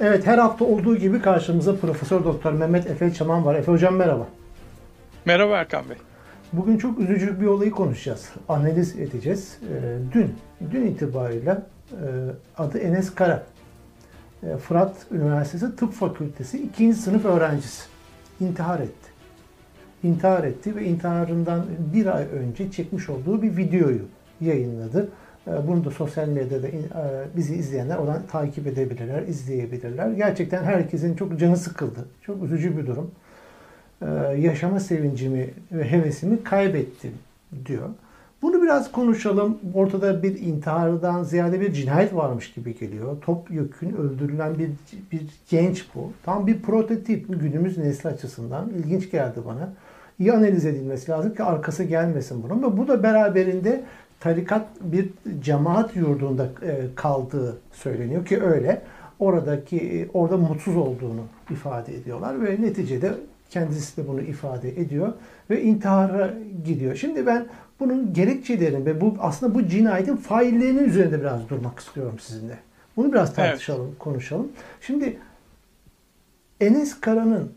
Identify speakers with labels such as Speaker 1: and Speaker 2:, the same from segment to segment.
Speaker 1: Evet her hafta olduğu gibi karşımızda Profesör Doktor Mehmet Efe Çaman var. Efe Hocam merhaba.
Speaker 2: Merhaba Erkan Bey.
Speaker 1: Bugün çok üzücü bir olayı konuşacağız. Analiz edeceğiz. Ee, dün, dün itibariyle e, adı Enes Kara. E, Fırat Üniversitesi Tıp Fakültesi 2. sınıf öğrencisi. intihar etti. İntihar etti ve intiharından bir ay önce çekmiş olduğu bir videoyu yayınladı. E, bunu da sosyal medyada e, bizi izleyenler oradan takip edebilirler, izleyebilirler. Gerçekten herkesin çok canı sıkıldı. Çok üzücü bir durum. E, yaşama sevincimi ve hevesimi kaybettim diyor. Bunu biraz konuşalım. Ortada bir intihardan ziyade bir cinayet varmış gibi geliyor. Top yükün öldürülen bir, bir genç bu. Tam bir prototip günümüz nesli açısından. ilginç geldi bana. İyi analiz edilmesi lazım ki arkası gelmesin bunun. Ve bu da beraberinde tarikat bir cemaat yurdunda e, kaldığı söyleniyor ki öyle. Oradaki e, orada mutsuz olduğunu ifade ediyorlar ve neticede kendisi de bunu ifade ediyor ve intihara gidiyor. Şimdi ben bunun gerekçelerini ve bu aslında bu cinayetin faillerinin üzerinde biraz durmak istiyorum sizinle. Bunu biraz tartışalım, evet. konuşalım. Şimdi Enes Kara'nın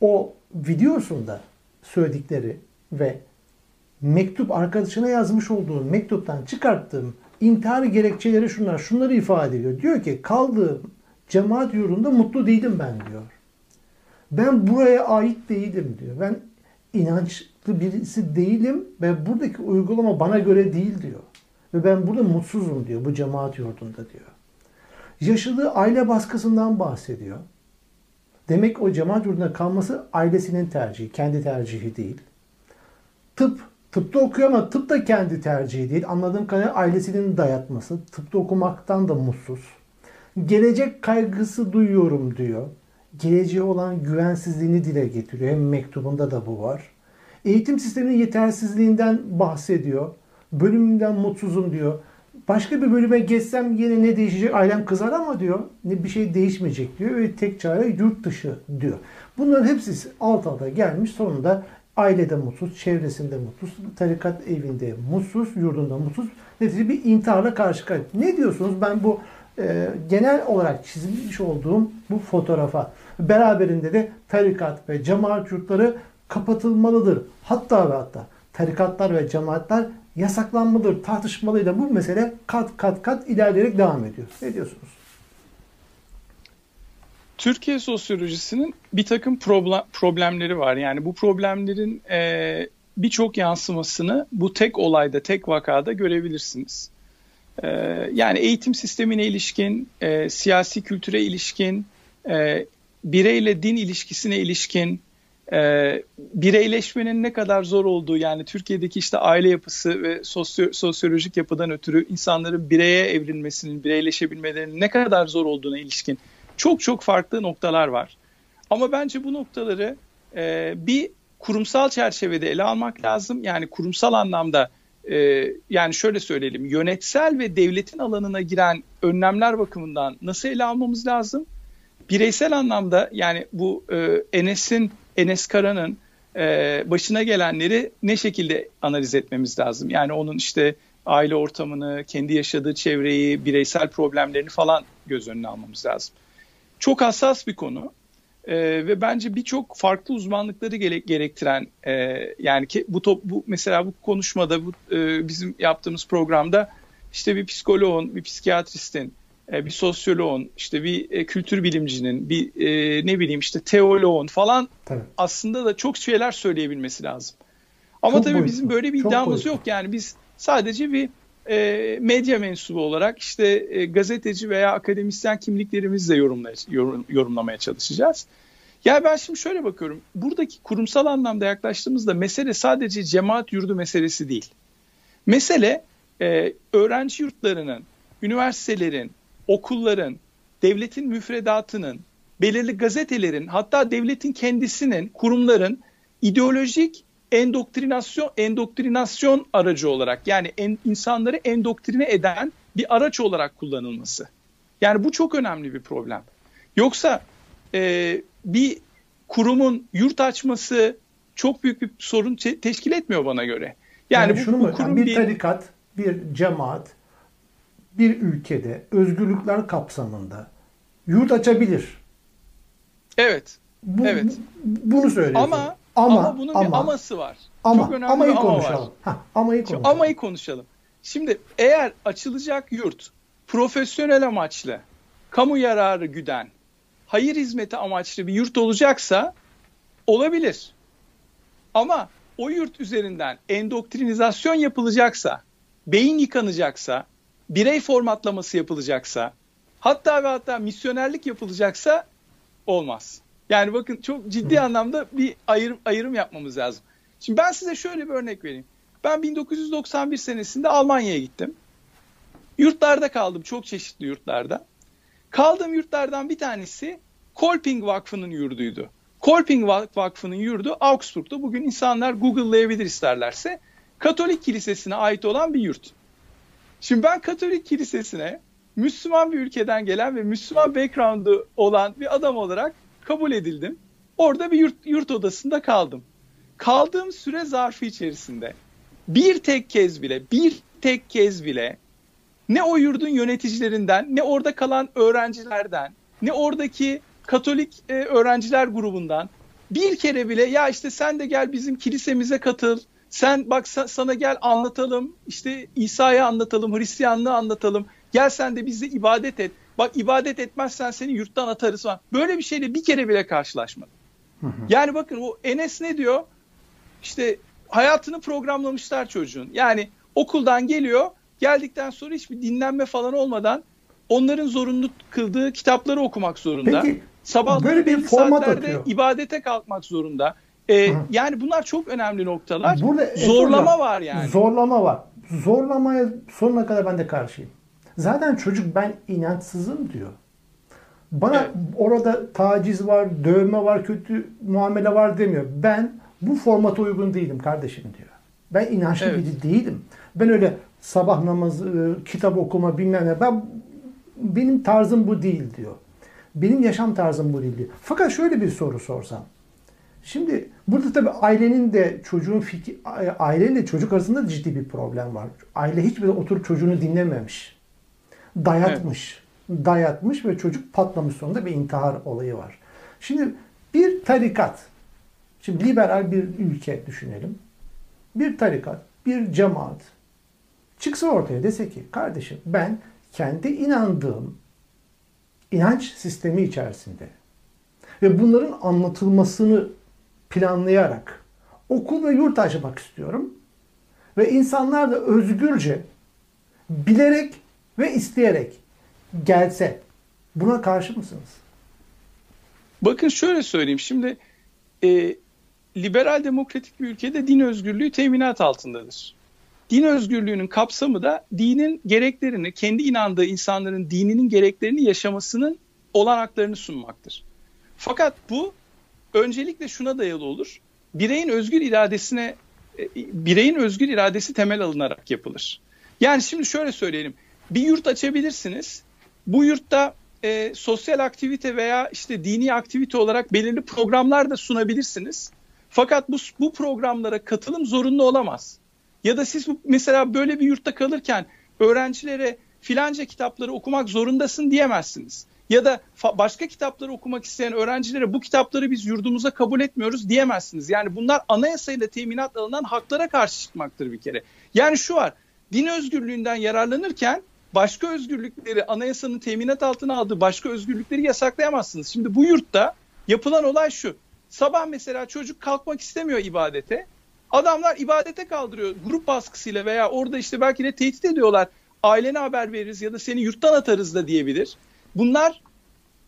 Speaker 1: o videosunda söyledikleri ve mektup arkadaşına yazmış olduğu mektuptan çıkarttığım intihar gerekçeleri şunlar. Şunları ifade ediyor. Diyor ki kaldığım cemaat yurdunda mutlu değilim ben diyor. Ben buraya ait değilim diyor. Ben inançlı birisi değilim ve buradaki uygulama bana göre değil diyor. Ve ben burada mutsuzum diyor bu cemaat yurdunda diyor. Yaşadığı aile baskısından bahsediyor. Demek o cemaat yurdunda kalması ailesinin tercihi, kendi tercihi değil. Tıp Tıpta okuyor ama tıp da kendi tercihi değil. Anladığım kadarıyla ailesinin dayatması. Tıpta okumaktan da mutsuz. Gelecek kaygısı duyuyorum diyor. Geleceğe olan güvensizliğini dile getiriyor. Hem mektubunda da bu var. Eğitim sisteminin yetersizliğinden bahsediyor. Bölümümden mutsuzum diyor. Başka bir bölüme geçsem yine ne değişecek? Ailem kızar ama diyor. Ne bir şey değişmeyecek diyor ve tek çare yurt dışı diyor. Bunların hepsi alt alta gelmiş. Sonunda Ailede mutsuz, çevresinde mutsuz, tarikat evinde mutsuz, yurdunda mutsuz. Neticede bir intiharla karşı karşıya. Ne diyorsunuz? Ben bu e, genel olarak çizmiş olduğum bu fotoğrafa beraberinde de tarikat ve cemaat yurtları kapatılmalıdır. Hatta ve hatta tarikatlar ve cemaatler yasaklanmalıdır tartışmalıyla bu mesele kat kat kat ilerleyerek devam ediyor. Ne diyorsunuz?
Speaker 2: Türkiye sosyolojisinin bir takım problem, problemleri var. Yani bu problemlerin e, birçok yansımasını bu tek olayda, tek vakada görebilirsiniz. E, yani eğitim sistemine ilişkin, e, siyasi kültüre ilişkin, e, bireyle din ilişkisine ilişkin, e, bireyleşmenin ne kadar zor olduğu yani Türkiye'deki işte aile yapısı ve sosyo, sosyolojik yapıdan ötürü insanların bireye evrilmesinin, bireyleşebilmelerinin ne kadar zor olduğuna ilişkin çok çok farklı noktalar var. Ama bence bu noktaları e, bir kurumsal çerçevede ele almak lazım. Yani kurumsal anlamda e, yani şöyle söyleyelim yönetsel ve devletin alanına giren önlemler bakımından nasıl ele almamız lazım? Bireysel anlamda yani bu e, Enes'in, Enes Kara'nın e, başına gelenleri ne şekilde analiz etmemiz lazım? Yani onun işte aile ortamını, kendi yaşadığı çevreyi, bireysel problemlerini falan göz önüne almamız lazım. Çok hassas bir konu e, ve bence birçok farklı uzmanlıkları gerek, gerektiren e, yani ki bu top bu mesela bu konuşmada bu e, bizim yaptığımız programda işte bir psikoloğun, bir psikiyatristin, e, bir sosyoloğun, işte bir e, kültür bilimcinin, bir e, ne bileyim işte teoloğun falan tabii. aslında da çok şeyler söyleyebilmesi lazım. Ama çok tabii boyutlu. bizim böyle bir iddiamız yok yani biz sadece bir e, medya mensubu olarak işte e, gazeteci veya akademisyen kimliklerimizle yorumlay, yorum, yorumlamaya çalışacağız. Ya ben şimdi şöyle bakıyorum. Buradaki kurumsal anlamda yaklaştığımızda mesele sadece cemaat yurdu meselesi değil. Mesele e, öğrenci yurtlarının, üniversitelerin, okulların, devletin müfredatının, belirli gazetelerin, hatta devletin kendisinin, kurumların ideolojik endoktrinasyon endoktrinasyon aracı olarak yani en, insanları endoktrine eden bir araç olarak kullanılması. Yani bu çok önemli bir problem. Yoksa e, bir kurumun yurt açması çok büyük bir sorun te- teşkil etmiyor bana göre.
Speaker 1: Yani, yani bu, şunu bu kurum yani bir değil... tarikat, bir cemaat bir ülkede özgürlükler kapsamında yurt açabilir.
Speaker 2: Evet.
Speaker 1: Bu,
Speaker 2: evet.
Speaker 1: Bu, bunu söylüyorsun.
Speaker 2: Ama, ama, ama bunun ama, bir aması var.
Speaker 1: Ama, Çok önemli amayı ama konuşalım. var. Heh, amayı konuşalım.
Speaker 2: Şimdi, amayı konuşalım. Şimdi eğer açılacak yurt profesyonel amaçlı, kamu yararı güden, hayır hizmeti amaçlı bir yurt olacaksa olabilir. Ama o yurt üzerinden endoktrinizasyon yapılacaksa, beyin yıkanacaksa, birey formatlaması yapılacaksa, hatta ve hatta misyonerlik yapılacaksa olmaz. Yani bakın çok ciddi anlamda bir ayrım, ayrım yapmamız lazım. Şimdi ben size şöyle bir örnek vereyim. Ben 1991 senesinde Almanya'ya gittim. Yurtlarda kaldım, çok çeşitli yurtlarda. Kaldığım yurtlardan bir tanesi Kolping Vakfı'nın yurduydu. Kolping Vakfı'nın yurdu Augsburg'da. Bugün insanlar Google'layabilir isterlerse. Katolik Kilisesi'ne ait olan bir yurt. Şimdi ben Katolik Kilisesi'ne Müslüman bir ülkeden gelen ve Müslüman background'u olan bir adam olarak kabul edildim. Orada bir yurt, yurt odasında kaldım. Kaldığım süre zarfı içerisinde bir tek kez bile, bir tek kez bile ne o yurdun yöneticilerinden, ne orada kalan öğrencilerden, ne oradaki Katolik e, öğrenciler grubundan bir kere bile ya işte sen de gel bizim kilisemize katıl, sen bak sana gel anlatalım, işte İsa'yı anlatalım, Hristiyanlığı anlatalım, gel sen de bize ibadet et. Bak ibadet etmezsen seni yurttan atarız falan. Böyle bir şeyle bir kere bile karşılaşmadım. Yani bakın o Enes ne diyor? İşte hayatını programlamışlar çocuğun. Yani okuldan geliyor, geldikten sonra hiçbir dinlenme falan olmadan onların zorunlu kıldığı kitapları okumak zorunda. Peki Sabah böyle bir format atıyor. ibadete kalkmak zorunda. Ee, yani bunlar çok önemli noktalar. Burada zorlama hocam, var yani.
Speaker 1: Zorlama var. Zorlamaya sonuna kadar ben de karşıyım. Zaten çocuk ben inançsızım diyor. Bana evet. orada taciz var, dövme var, kötü muamele var demiyor. Ben bu formata uygun değilim kardeşim diyor. Ben inançlı evet. biri değilim. Ben öyle sabah namazı, e, kitap okuma bilmem ne. Ben benim tarzım bu değil diyor. Benim yaşam tarzım bu değil diyor. Fakat şöyle bir soru sorsam. Şimdi burada tabii ailenin de çocuğun fikri, aileyle çocuk arasında ciddi bir problem var. Aile hiçbir oturup çocuğunu dinlememiş. Dayatmış. Evet. Dayatmış ve çocuk patlamış sonunda bir intihar olayı var. Şimdi bir tarikat, şimdi liberal bir ülke düşünelim. Bir tarikat, bir cemaat çıksa ortaya dese ki kardeşim ben kendi inandığım inanç sistemi içerisinde ve bunların anlatılmasını planlayarak okul ve yurt açmak istiyorum. Ve insanlar da özgürce bilerek ve isteyerek gelse buna karşı mısınız?
Speaker 2: Bakın şöyle söyleyeyim. Şimdi e, liberal demokratik bir ülkede din özgürlüğü teminat altındadır. Din özgürlüğünün kapsamı da dinin gereklerini, kendi inandığı insanların dininin gereklerini yaşamasının olanaklarını sunmaktır. Fakat bu öncelikle şuna dayalı olur. Bireyin özgür iradesine e, bireyin özgür iradesi temel alınarak yapılır. Yani şimdi şöyle söyleyelim. Bir yurt açabilirsiniz. Bu yurtta e, sosyal aktivite veya işte dini aktivite olarak belirli programlar da sunabilirsiniz. Fakat bu, bu programlara katılım zorunlu olamaz. Ya da siz mesela böyle bir yurtta kalırken öğrencilere filanca kitapları okumak zorundasın diyemezsiniz ya da başka kitapları okumak isteyen öğrencilere bu kitapları biz yurdumuza kabul etmiyoruz diyemezsiniz. Yani bunlar anayasayla teminat alınan haklara karşı çıkmaktır bir kere. Yani şu var din özgürlüğünden yararlanırken başka özgürlükleri anayasanın teminat altına aldığı başka özgürlükleri yasaklayamazsınız. Şimdi bu yurtta yapılan olay şu. Sabah mesela çocuk kalkmak istemiyor ibadete. Adamlar ibadete kaldırıyor grup baskısıyla veya orada işte belki de tehdit ediyorlar. Ailene haber veririz ya da seni yurttan atarız da diyebilir. Bunlar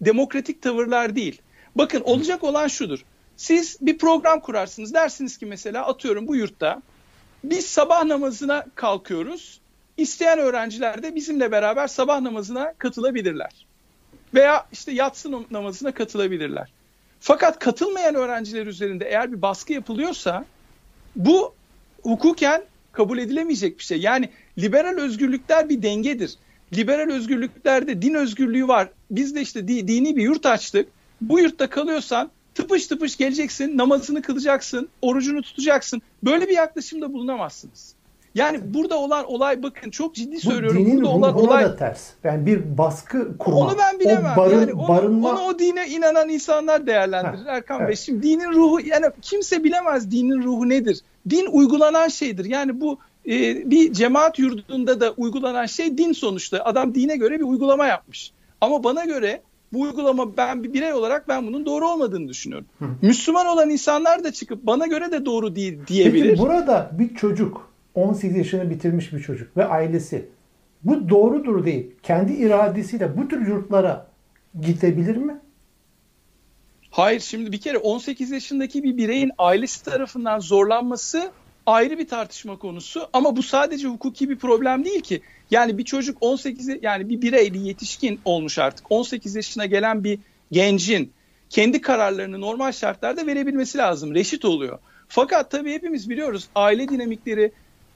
Speaker 2: demokratik tavırlar değil. Bakın olacak olan şudur. Siz bir program kurarsınız. Dersiniz ki mesela atıyorum bu yurtta biz sabah namazına kalkıyoruz. İsteyen öğrenciler de bizimle beraber sabah namazına katılabilirler. Veya işte yatsı namazına katılabilirler. Fakat katılmayan öğrenciler üzerinde eğer bir baskı yapılıyorsa bu hukuken kabul edilemeyecek bir şey. Yani liberal özgürlükler bir dengedir liberal özgürlüklerde din özgürlüğü var. Biz de işte di, dini bir yurt açtık. Bu yurtta kalıyorsan tıpış tıpış geleceksin, namazını kılacaksın, orucunu tutacaksın. Böyle bir yaklaşımda bulunamazsınız. Yani burada olan olay bakın çok ciddi söylüyorum.
Speaker 1: Bu dinin
Speaker 2: burada olan
Speaker 1: olay da ters. Yani bir baskı kurma.
Speaker 2: Onu ben bilemem.
Speaker 1: O barın,
Speaker 2: yani onu,
Speaker 1: barınma...
Speaker 2: onu o dine inanan insanlar değerlendirir ha, Erkan evet. Bey. Şimdi dinin ruhu yani kimse bilemez dinin ruhu nedir. Din uygulanan şeydir. Yani bu e, bir cemaat yurdunda da uygulanan şey din sonuçta. Adam dine göre bir uygulama yapmış. Ama bana göre bu uygulama ben bir birey olarak ben bunun doğru olmadığını düşünüyorum. Hı. Müslüman olan insanlar da çıkıp bana göre de doğru değil diyebilir.
Speaker 1: Peki burada bir çocuk 18 yaşını bitirmiş bir çocuk ve ailesi bu doğrudur değil. Kendi iradesiyle bu tür yurtlara gidebilir mi?
Speaker 2: Hayır şimdi bir kere 18 yaşındaki bir bireyin ailesi tarafından zorlanması ayrı bir tartışma konusu ama bu sadece hukuki bir problem değil ki. Yani bir çocuk 18 yani bir birey bir yetişkin olmuş artık 18 yaşına gelen bir gencin kendi kararlarını normal şartlarda verebilmesi lazım. Reşit oluyor. Fakat tabii hepimiz biliyoruz aile dinamikleri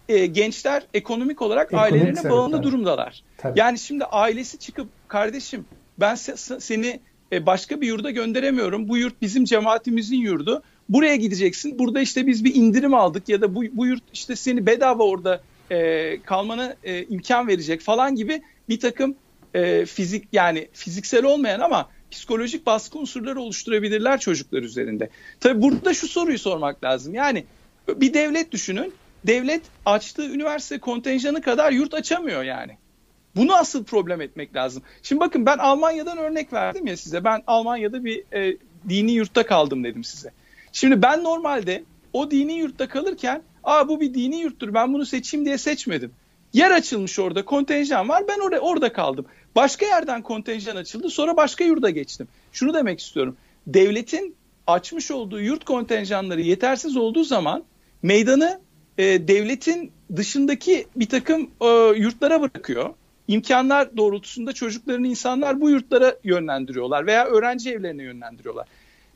Speaker 2: e, gençler ekonomik olarak ekonomik ailelerine bağımlı tabii. durumdalar. Tabii. Yani şimdi ailesi çıkıp kardeşim ben se- seni e, başka bir yurda gönderemiyorum. Bu yurt bizim cemaatimizin yurdu. Buraya gideceksin. Burada işte biz bir indirim aldık ya da bu, bu yurt işte seni bedava orada e, kalmana e, imkan verecek falan gibi bir takım e, fizik yani fiziksel olmayan ama psikolojik baskı unsurları oluşturabilirler çocuklar üzerinde. Tabii burada şu soruyu sormak lazım. Yani bir devlet düşünün. Devlet açtığı üniversite kontenjanı kadar yurt açamıyor yani. Bunu asıl problem etmek lazım. Şimdi bakın ben Almanya'dan örnek verdim ya size. Ben Almanya'da bir e, dini yurtta kaldım dedim size. Şimdi ben normalde o dini yurtta kalırken aa bu bir dini yurttur ben bunu seçeyim diye seçmedim. Yer açılmış orada kontenjan var ben orada, orada kaldım. Başka yerden kontenjan açıldı sonra başka yurda geçtim. Şunu demek istiyorum. Devletin açmış olduğu yurt kontenjanları yetersiz olduğu zaman meydanı e, devletin dışındaki bir takım e, yurtlara bırakıyor. İmkanlar doğrultusunda çocuklarını insanlar bu yurtlara yönlendiriyorlar veya öğrenci evlerine yönlendiriyorlar.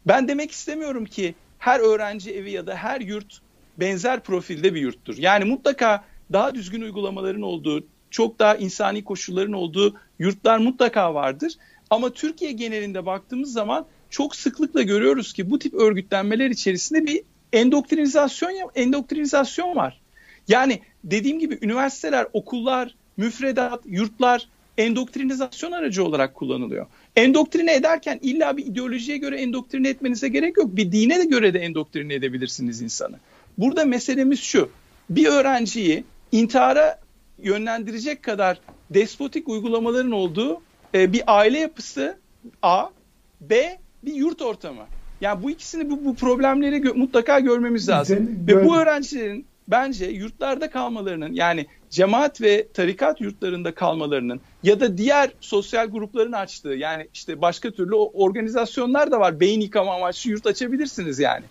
Speaker 2: Ben demek istemiyorum ki her öğrenci evi ya da her yurt benzer profilde bir yurttur. Yani mutlaka daha düzgün uygulamaların olduğu, çok daha insani koşulların olduğu yurtlar mutlaka vardır. Ama Türkiye genelinde baktığımız zaman çok sıklıkla görüyoruz ki bu tip örgütlenmeler içerisinde bir endoktrinizasyon endoktrinizasyon var. Yani dediğim gibi üniversiteler, okullar, müfredat, yurtlar endoktrinizasyon aracı olarak kullanılıyor. Endoktrine ederken illa bir ideolojiye göre endoktrine etmenize gerek yok. Bir dine de göre de endoktrine edebilirsiniz insanı. Burada meselemiz şu. Bir öğrenciyi intihara yönlendirecek kadar despotik uygulamaların olduğu e, bir aile yapısı A, B bir yurt ortamı. Yani bu ikisini bu, bu problemleri gö- mutlaka görmemiz lazım. Ve bu öğrencilerin bence yurtlarda kalmalarının yani cemaat ve tarikat yurtlarında kalmalarının ya da diğer sosyal grupların açtığı yani işte başka türlü organizasyonlar da var. Beyin yıkama amaçlı yurt açabilirsiniz yani.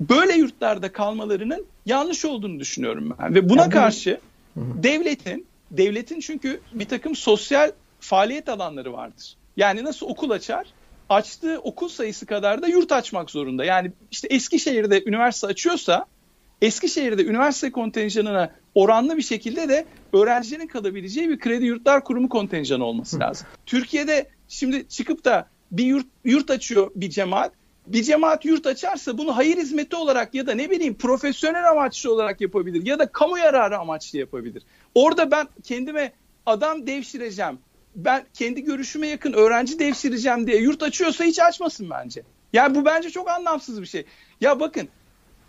Speaker 2: Böyle yurtlarda kalmalarının yanlış olduğunu düşünüyorum ben. Ve buna yani karşı devletin devletin çünkü bir takım sosyal faaliyet alanları vardır. Yani nasıl okul açar? Açtığı okul sayısı kadar da yurt açmak zorunda. Yani işte Eskişehir'de üniversite açıyorsa Eskişehir'de üniversite kontenjanına oranlı bir şekilde de öğrencilerin kalabileceği bir kredi yurtlar kurumu kontenjanı olması lazım. Türkiye'de şimdi çıkıp da bir yurt, yurt açıyor bir cemaat. Bir cemaat yurt açarsa bunu hayır hizmeti olarak ya da ne bileyim profesyonel amaçlı olarak yapabilir ya da kamu yararı amaçlı yapabilir. Orada ben kendime adam devşireceğim, ben kendi görüşüme yakın öğrenci devşireceğim diye yurt açıyorsa hiç açmasın bence. Yani bu bence çok anlamsız bir şey. Ya bakın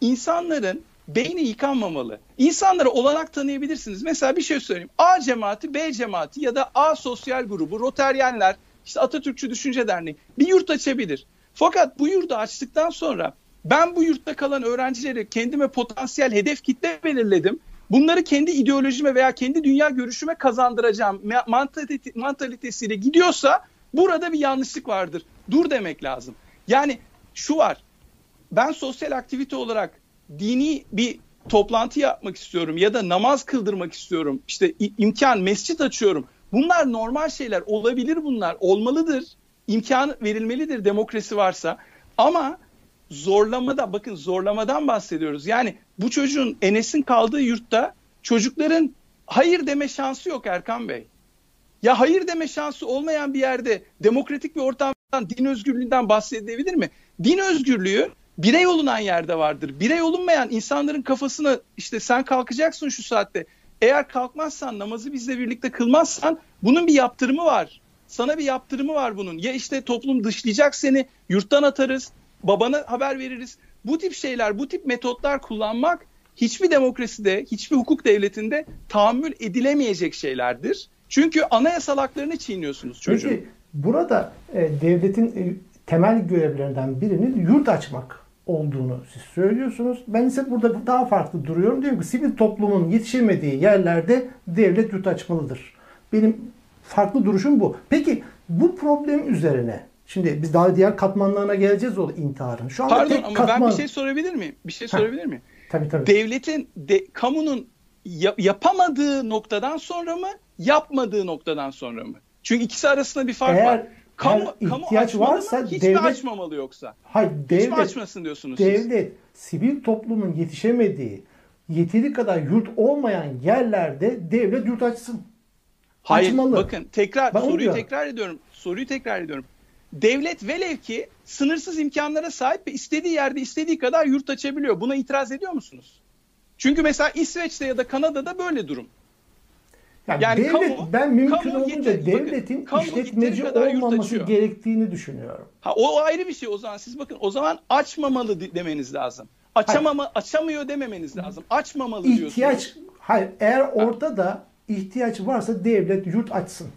Speaker 2: insanların beyni yıkanmamalı. İnsanlara olanak tanıyabilirsiniz. Mesela bir şey söyleyeyim. A cemaati, B cemaati ya da A sosyal grubu, Roteryenler, işte Atatürkçü Düşünce Derneği bir yurt açabilir. Fakat bu yurdu açtıktan sonra ben bu yurtta kalan öğrencileri kendime potansiyel hedef kitle belirledim. Bunları kendi ideolojime veya kendi dünya görüşüme kazandıracağım mantalitesiyle gidiyorsa burada bir yanlışlık vardır. Dur demek lazım. Yani şu var. Ben sosyal aktivite olarak dini bir toplantı yapmak istiyorum ya da namaz kıldırmak istiyorum. İşte imkan mescit açıyorum. Bunlar normal şeyler olabilir bunlar olmalıdır. İmkan verilmelidir demokrasi varsa. Ama zorlamada bakın zorlamadan bahsediyoruz. Yani bu çocuğun Enes'in kaldığı yurtta çocukların hayır deme şansı yok Erkan Bey. Ya hayır deme şansı olmayan bir yerde demokratik bir ortamdan din özgürlüğünden bahsedilebilir mi? Din özgürlüğü birey olunan yerde vardır. Birey olunmayan insanların kafasına işte sen kalkacaksın şu saatte. Eğer kalkmazsan namazı bizle birlikte kılmazsan bunun bir yaptırımı var. Sana bir yaptırımı var bunun. Ya işte toplum dışlayacak seni, yurttan atarız, babana haber veririz. Bu tip şeyler, bu tip metotlar kullanmak hiçbir demokraside, hiçbir hukuk devletinde tahammül edilemeyecek şeylerdir. Çünkü anayasal haklarını çiğniyorsunuz çocuğun. Peki
Speaker 1: burada e, devletin e, temel görevlerinden birinin yurt açmak olduğunu siz söylüyorsunuz. Ben ise burada daha farklı duruyorum. Diyorum ki sivil toplumun yetişemediği yerlerde devlet yurt açmalıdır. Benim farklı duruşum bu. Peki bu problem üzerine Şimdi biz daha diğer katmanlarına geleceğiz o intiharın.
Speaker 2: Şu anda Pardon ama katman... ben bir şey sorabilir miyim? Bir şey sorabilir miyim?
Speaker 1: Tabii tabii.
Speaker 2: Devletin, de, kamunun yap, yapamadığı noktadan sonra mı, yapmadığı noktadan sonra mı? Çünkü ikisi arasında bir fark
Speaker 1: eğer,
Speaker 2: var.
Speaker 1: Kamu, eğer kamu ihtiyaç varsa
Speaker 2: mı? Hiç devlet, mi açmamalı yoksa?
Speaker 1: Hayır, devlet, Hiç
Speaker 2: mi açmasın diyorsunuz
Speaker 1: devlet, siz? sivil toplumun yetişemediği, yeteri kadar yurt olmayan yerlerde devlet yurt açsın.
Speaker 2: Hayır, Açmalı. bakın tekrar ben soruyu tekrar ediyorum. Soruyu tekrar ediyorum. Devlet velev ki sınırsız imkanlara sahip ve istediği yerde istediği kadar yurt açabiliyor. Buna itiraz ediyor musunuz? Çünkü mesela İsveç'te ya da Kanada'da böyle durum.
Speaker 1: Yani, yani devlet, kamu, ben mümkün kamu olunca yeter, devletin bakın, işletmeci olmaması gerektiğini düşünüyorum.
Speaker 2: Ha o ayrı bir şey o zaman. Siz bakın o zaman açmamalı demeniz lazım. Açamama, hayır. açamıyor dememeniz lazım. Açmamalı
Speaker 1: İhtiyaç,
Speaker 2: diyorsunuz.
Speaker 1: Hayır, eğer ortada ihtiyaç varsa devlet yurt açsın.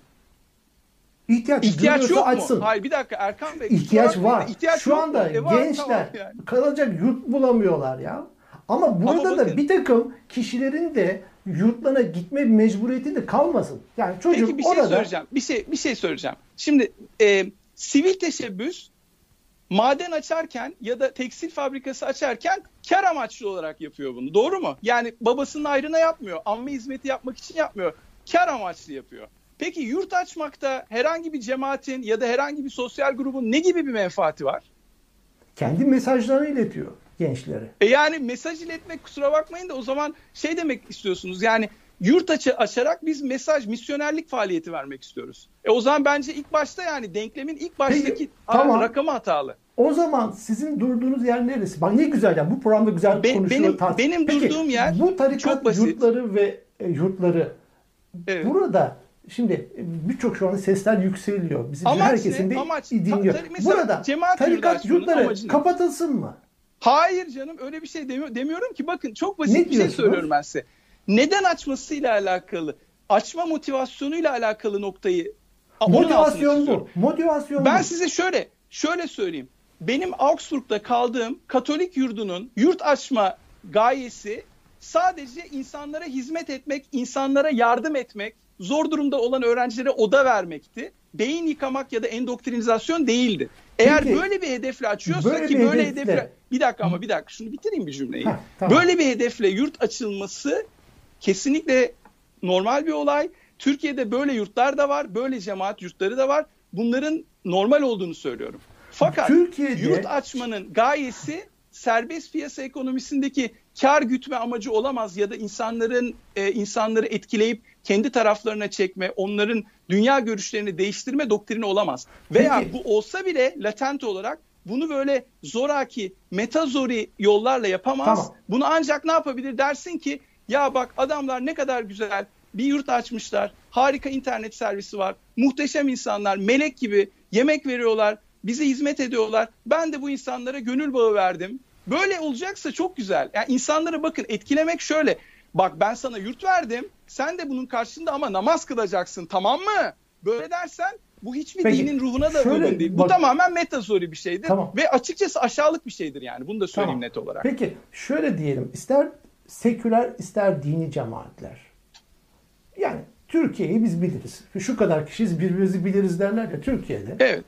Speaker 2: İhtiyaç, ihtiyaç yok açsın. mu? Hayır bir dakika Erkan Bey.
Speaker 1: İhtiyaç var. İhtiyaç Şu anda e, var, gençler tamam yani. kalacak yurt bulamıyorlar ya. Ama burada Ama da bir takım kişilerin de yurtlarına gitme mecburiyeti de kalmasın. Yani çocuk
Speaker 2: Peki bir şey
Speaker 1: orada...
Speaker 2: söyleyeceğim. Bir şey bir şey söyleyeceğim. Şimdi e, sivil teşebbüs maden açarken ya da tekstil fabrikası açarken kar amaçlı olarak yapıyor bunu. Doğru mu? Yani babasının ayrına yapmıyor. Amme hizmeti yapmak için yapmıyor. Kar amaçlı yapıyor. Peki yurt açmakta herhangi bir cemaatin ya da herhangi bir sosyal grubun ne gibi bir menfaati var?
Speaker 1: Kendi mesajlarını iletiyor gençlere.
Speaker 2: E yani mesaj iletmek kusura bakmayın da o zaman şey demek istiyorsunuz yani yurt açı açarak biz mesaj, misyonerlik faaliyeti vermek istiyoruz. E o zaman bence ilk başta yani denklemin ilk baştaki Peki, tamam. rakamı hatalı.
Speaker 1: O zaman sizin durduğunuz yer neresi? Bak ne güzel ya bu programda güzel Be, konuşuyor.
Speaker 2: Benim, benim Peki, durduğum yer
Speaker 1: bu tarikat çok basit. yurtları ve e, yurtları evet. burada Şimdi e, birçok şu anda sesler yükseliyor. Bizim amaç herkesin de amaç, dinliyor. Ta, Burada tarikat yurtları kapatılsın mı?
Speaker 2: Hayır canım öyle bir şey demiyor, demiyorum ki. Bakın çok basit ne bir şey söylüyorum ben size. Neden açmasıyla alakalı, açma motivasyonuyla alakalı noktayı
Speaker 1: Motivasyon bu. Motivasyon
Speaker 2: Ben
Speaker 1: bu.
Speaker 2: size şöyle şöyle söyleyeyim. Benim Augsburg'da kaldığım Katolik yurdunun yurt açma gayesi sadece insanlara hizmet etmek, insanlara yardım etmek, zor durumda olan öğrencilere oda vermekti. Beyin yıkamak ya da endoktrinizasyon değildi. Eğer Peki, böyle bir hedefle açıyorsa böyle ki böyle hedefle... hedefle bir dakika ama bir dakika şunu bitireyim bir cümleyi. Heh, tamam. Böyle bir hedefle yurt açılması kesinlikle normal bir olay. Türkiye'de böyle yurtlar da var, böyle cemaat yurtları da var. Bunların normal olduğunu söylüyorum. Fakat Türkiye'de... yurt açmanın gayesi serbest piyasa ekonomisindeki kar gütme amacı olamaz ya da insanların e, insanları etkileyip kendi taraflarına çekme, onların dünya görüşlerini değiştirme doktrini olamaz. Veya Peki. bu olsa bile latent olarak bunu böyle zoraki, metazori yollarla yapamaz. Tamam. Bunu ancak ne yapabilir dersin ki ya bak adamlar ne kadar güzel bir yurt açmışlar. Harika internet servisi var. Muhteşem insanlar, melek gibi yemek veriyorlar, bize hizmet ediyorlar. Ben de bu insanlara gönül bağı verdim. Böyle olacaksa çok güzel. Yani insanlara bakın etkilemek şöyle. Bak ben sana yurt verdim. Sen de bunun karşında ama namaz kılacaksın tamam mı? Böyle dersen bu hiçbir Peki, dinin ruhuna da şöyle, uygun değil. Bak, bu tamamen metazori bir şeydir. Tamam. Ve açıkçası aşağılık bir şeydir yani. Bunu da söyleyeyim tamam. net olarak.
Speaker 1: Peki şöyle diyelim. ister seküler ister dini cemaatler. Yani Türkiye'yi biz biliriz. Şu kadar kişiyiz birbirimizi biliriz derler ya Türkiye'de.
Speaker 2: Evet.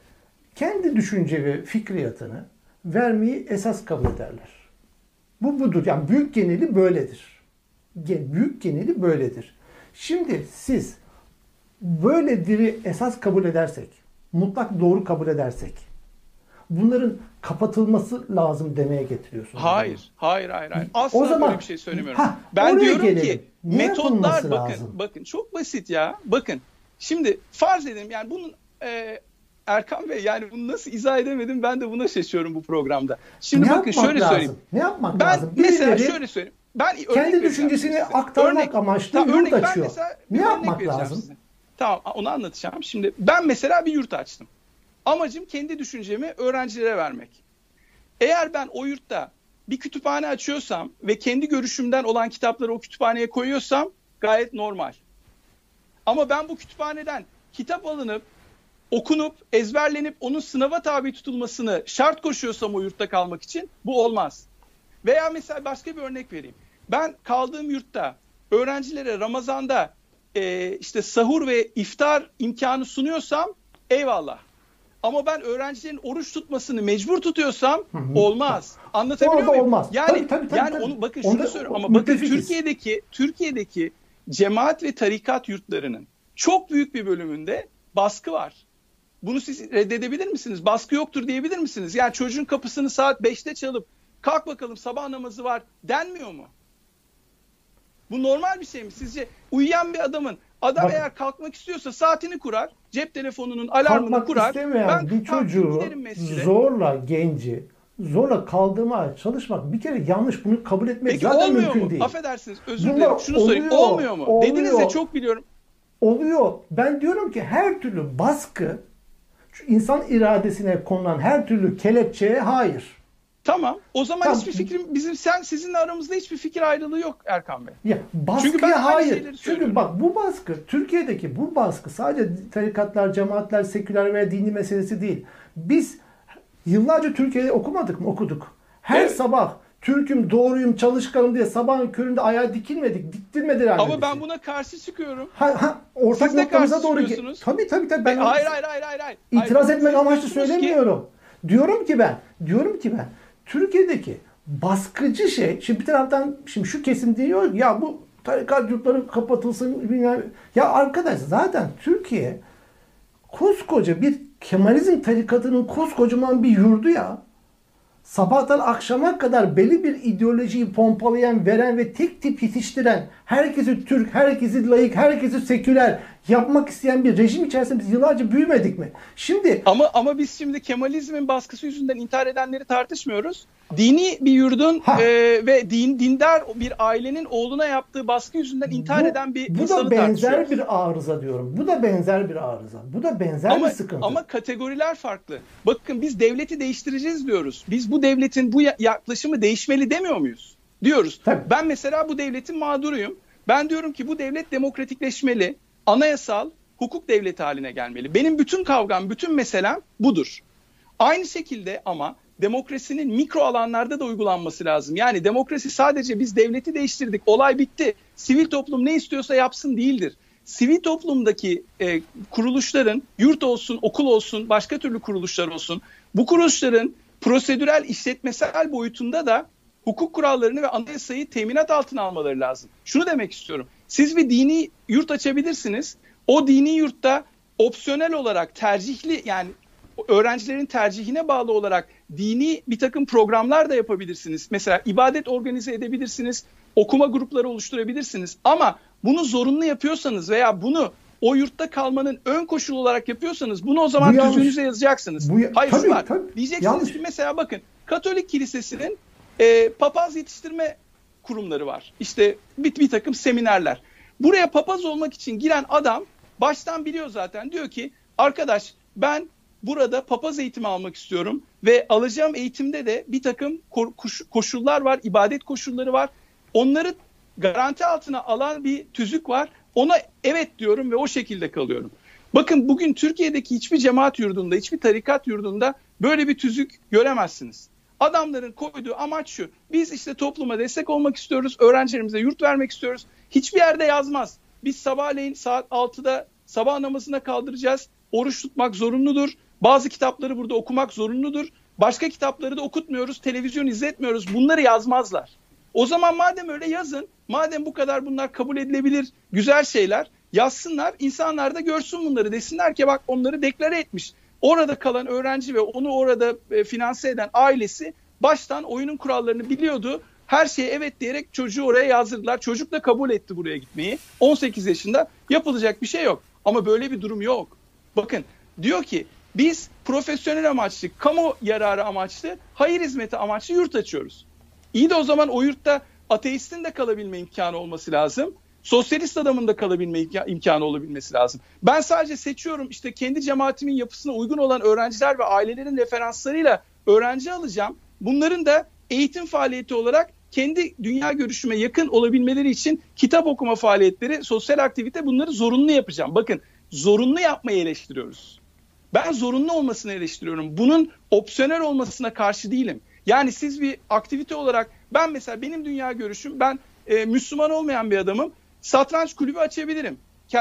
Speaker 1: Kendi düşünce ve fikriyatını vermeyi esas kabul ederler. Bu budur. Yani büyük geneli böyledir büyük geneli böyledir. Şimdi siz böyle diri esas kabul edersek, mutlak doğru kabul edersek, bunların kapatılması lazım demeye getiriyorsunuz.
Speaker 2: Hayır, hayır, hayır, hayır. Asla o zaman, böyle bir şey söylemiyorum. Ha, ben diyorum gelelim. ki ne metotlar bakın, lazım? bakın çok basit ya. Bakın şimdi farz edelim yani bunun e, Erkan Bey yani bunu nasıl izah edemedim ben de buna şaşıyorum bu programda. Şimdi
Speaker 1: ne
Speaker 2: bakın şöyle
Speaker 1: lazım?
Speaker 2: söyleyeyim.
Speaker 1: Ne yapmak
Speaker 2: ben
Speaker 1: lazım?
Speaker 2: mesela
Speaker 1: Birileri
Speaker 2: şöyle söyleyeyim. Ben
Speaker 1: kendi düşüncesini aktarmak
Speaker 2: örnek,
Speaker 1: amaçlı
Speaker 2: tamam,
Speaker 1: yurt açıyor.
Speaker 2: mesela
Speaker 1: Ne yapmak lazım?
Speaker 2: size. Tamam onu anlatacağım. Şimdi ben mesela bir yurt açtım. Amacım kendi düşüncemi öğrencilere vermek. Eğer ben o yurtta bir kütüphane açıyorsam ve kendi görüşümden olan kitapları o kütüphaneye koyuyorsam gayet normal. Ama ben bu kütüphaneden kitap alınıp okunup ezberlenip onun sınava tabi tutulmasını şart koşuyorsam o yurtta kalmak için bu olmaz. Veya mesela başka bir örnek vereyim. Ben kaldığım yurtta öğrencilere Ramazan'da e, işte sahur ve iftar imkanı sunuyorsam eyvallah. Ama ben öğrencilerin oruç tutmasını mecbur tutuyorsam
Speaker 1: Hı hı.
Speaker 2: olmaz. Anlatabiliyor
Speaker 1: Orada
Speaker 2: muyum?
Speaker 1: olmaz.
Speaker 2: Yani
Speaker 1: Tabii, tabii, tabii,
Speaker 2: yani
Speaker 1: tabii.
Speaker 2: onu bakın şunu söylüyorum ama bakın
Speaker 1: müttefikiz.
Speaker 2: Türkiye'deki Türkiye'deki cemaat ve tarikat yurtlarının çok büyük bir bölümünde baskı var. Bunu siz reddedebilir misiniz? Baskı yoktur diyebilir misiniz? Yani çocuğun kapısını saat 5'te çalıp kalk bakalım sabah namazı var denmiyor mu? Bu normal bir şey mi? Sizce uyuyan bir adamın adam
Speaker 1: Bak-
Speaker 2: eğer kalkmak istiyorsa saatini kurar, cep telefonunun alarmını kurar.
Speaker 1: istemeyen bir çocuğu zorla genci zorla kaldırmaya çalışmak bir kere yanlış bunu kabul etmek
Speaker 2: Peki
Speaker 1: zaten
Speaker 2: olmuyor
Speaker 1: mümkün
Speaker 2: mu?
Speaker 1: değil.
Speaker 2: Affedersiniz özür dilerim. Şunu sorayım.
Speaker 1: oluyor,
Speaker 2: Olmuyor mu?
Speaker 1: oluyor.
Speaker 2: Dediniz ya çok biliyorum.
Speaker 1: Oluyor. Ben diyorum ki her türlü baskı şu insan iradesine konulan her türlü kelepçeye hayır.
Speaker 2: Tamam. O zaman
Speaker 1: Tamam.
Speaker 2: hiçbir fikrim bizim sen sizinle aramızda hiçbir fikir ayrılığı yok Erkan Bey.
Speaker 1: Ya baskıya
Speaker 2: Çünkü ben
Speaker 1: hayır. Çünkü bak bu baskı Türkiye'deki bu baskı sadece tarikatlar, cemaatler, seküler veya dini meselesi değil. Biz yıllarca Türkiye'de okumadık mı? Okuduk. Her
Speaker 2: Evet.
Speaker 1: sabah Türk'üm, doğruyum, çalışkanım diye sabahın köründe ayağa dikilmedik. Diktirmediler
Speaker 2: Ama
Speaker 1: bizi.
Speaker 2: ben buna karşı çıkıyorum.
Speaker 1: Ha, ha, ortak
Speaker 2: Siz de
Speaker 1: noktamıza
Speaker 2: karşı
Speaker 1: doğru...
Speaker 2: çıkıyorsunuz.
Speaker 1: Tabii tabii tabii. Ben
Speaker 2: E, hayır hayır hayır hayır. hayır.
Speaker 1: İtiraz
Speaker 2: Hayır,
Speaker 1: etmek
Speaker 2: siz
Speaker 1: amaçlı
Speaker 2: diyorsunuz ki-
Speaker 1: söylemiyorum. Diyorum ki ben, diyorum ki ben Türkiye'deki baskıcı şey, şimdi bir taraftan şimdi şu kesim diyor ya bu tarikat yurtları kapatılsın bilmem. Ya arkadaş zaten Türkiye koskoca bir Kemalizm tarikatının koskocaman bir yurdu ya. Sabahtan akşama kadar belli bir ideolojiyi pompalayan, veren ve tek tip yetiştiren, herkesi Türk, herkesi layık, herkesi seküler yapmak isteyen bir rejim içerisinde biz yıllarca büyümedik mi? Şimdi
Speaker 2: Ama ama biz şimdi Kemalizmin baskısı yüzünden intihar edenleri tartışmıyoruz. Dini bir yurdun
Speaker 1: Ha.
Speaker 2: e, ve din dindar bir ailenin oğluna yaptığı baskı yüzünden intihar
Speaker 1: bu,
Speaker 2: eden bir
Speaker 1: bu da benzer bir arıza diyorum. Bu da benzer bir arıza. Bu da benzer
Speaker 2: ama,
Speaker 1: bir sıkıntı.
Speaker 2: ama kategoriler farklı. Bakın biz devleti değiştireceğiz diyoruz. Biz bu devletin bu ya- yaklaşımı değişmeli demiyor muyuz? Diyoruz.
Speaker 1: Tabii.
Speaker 2: Ben mesela bu devletin mağduruyum. Ben diyorum ki bu devlet demokratikleşmeli, anayasal, hukuk devleti haline gelmeli. Benim bütün kavgam, bütün meselem budur. Aynı şekilde ama demokrasinin mikro alanlarda da uygulanması lazım. Yani demokrasi sadece biz devleti değiştirdik, olay bitti. Sivil toplum ne istiyorsa yapsın değildir. Sivil toplumdaki e, kuruluşların, yurt olsun, okul olsun, başka türlü kuruluşlar olsun, bu kuruluşların prosedürel, işletmesel boyutunda da hukuk kurallarını ve anayasayı teminat altına almaları lazım. Şunu demek istiyorum. Siz bir dini yurt açabilirsiniz. O dini yurtta opsiyonel olarak tercihli yani öğrencilerin tercihine bağlı olarak dini bir takım programlar da yapabilirsiniz. Mesela ibadet organize edebilirsiniz, okuma grupları oluşturabilirsiniz. Ama bunu zorunlu yapıyorsanız veya bunu o yurtta kalmanın ön koşulu olarak yapıyorsanız bunu o zaman
Speaker 1: Bu
Speaker 2: tüzüğünüze yazacaksınız.
Speaker 1: Bu
Speaker 2: Hayır
Speaker 1: tabii,
Speaker 2: var.
Speaker 1: tabii.
Speaker 2: Diyeceksiniz
Speaker 1: Yanlış.
Speaker 2: ki mesela bakın Katolik Kilisesi'nin e, papaz yetiştirme kurumları var. İşte bir, bir takım seminerler. Buraya papaz olmak için giren adam baştan biliyor zaten. Diyor ki arkadaş ben burada papaz eğitimi almak istiyorum ve alacağım eğitimde de bir takım ko- koş- koşullar var, ibadet koşulları var. Onları garanti altına alan bir tüzük var. Ona evet diyorum ve o şekilde kalıyorum. Bakın bugün Türkiye'deki hiçbir cemaat yurdunda, hiçbir tarikat yurdunda böyle bir tüzük göremezsiniz. Adamların koyduğu amaç şu. Biz işte topluma destek olmak istiyoruz. Öğrencilerimize yurt vermek istiyoruz. Hiçbir yerde yazmaz. Biz sabahleyin saat 6'da sabah namazına kaldıracağız. Oruç tutmak zorunludur. Bazı kitapları burada okumak zorunludur. Başka kitapları da okutmuyoruz. Televizyon izletmiyoruz. Bunları yazmazlar. O zaman madem öyle yazın. Madem bu kadar bunlar kabul edilebilir güzel şeyler yazsınlar. İnsanlar da görsün bunları. Desinler ki bak onları deklare etmiş. Orada kalan öğrenci ve onu orada e, finanse eden ailesi baştan oyunun kurallarını biliyordu. Her şeye evet diyerek çocuğu oraya yazdırdılar. Çocuk da kabul etti buraya gitmeyi. 18 yaşında yapılacak bir şey yok. Ama böyle bir durum yok. Bakın diyor ki Biz profesyonel amaçlı, kamu yararı amaçlı, hayır hizmeti amaçlı yurt açıyoruz. İyi de o zaman o yurtta ateistin de kalabilme imkanı olması lazım. Sosyalist adamın da kalabilme imkanı olabilmesi lazım. Ben sadece seçiyorum işte kendi cemaatimin yapısına uygun olan öğrenciler ve ailelerin referanslarıyla öğrenci alacağım. Bunların da eğitim faaliyeti olarak kendi dünya görüşüme yakın olabilmeleri için kitap okuma faaliyetleri, sosyal aktivite bunları zorunlu yapacağım. Bakın zorunlu yapmayı eleştiriyoruz. Ben zorunlu olmasını eleştiriyorum. Bunun opsiyonel olmasına karşı değilim. Yani siz bir aktivite olarak ben mesela benim dünya görüşüm ben e, Müslüman olmayan bir adamım. Satranç kulübü açabilirim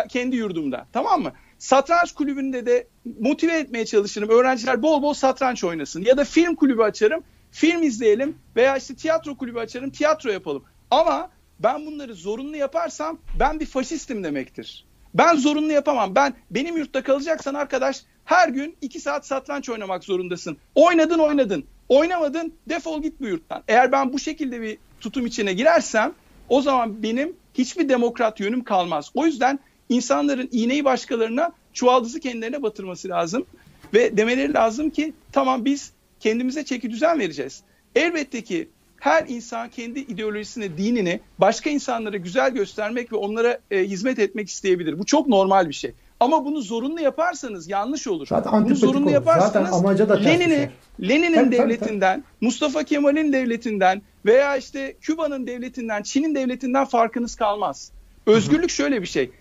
Speaker 2: kendi yurdumda. Tamam mı? Satranç kulübünde de motive etmeye çalışırım. Öğrenciler bol bol satranç oynasın. Ya da film kulübü açarım. Film izleyelim veya işte tiyatro kulübü açarım. Tiyatro yapalım. Ama ben bunları zorunlu yaparsam ben bir faşistim demektir. Ben zorunlu yapamam. Ben benim yurtta kalacaksan arkadaş her gün iki saat satranç oynamak zorundasın. Oynadın oynadın. Oynamadın defol git bu yurttan. Eğer ben bu şekilde bir tutum içine girersem o zaman benim hiçbir demokrat yönüm kalmaz. O yüzden insanların iğneyi başkalarına çuvaldızı kendilerine batırması lazım. Ve demeleri lazım ki tamam biz kendimize çeki düzen vereceğiz. Elbette ki her insan kendi ideolojisini, dinini başka insanlara güzel göstermek ve onlara e, hizmet etmek isteyebilir. Bu çok normal bir şey. Ama bunu zorunlu yaparsanız yanlış olur.
Speaker 1: Zaten bunu zorunlu olur. yaparsanız Zaten amaca da
Speaker 2: Lenin'i, Lenin'in devletinden, tabii. Mustafa Kemal'in devletinden veya işte Küba'nın devletinden, Çin'in devletinden farkınız kalmaz. Özgürlük şöyle bir şey.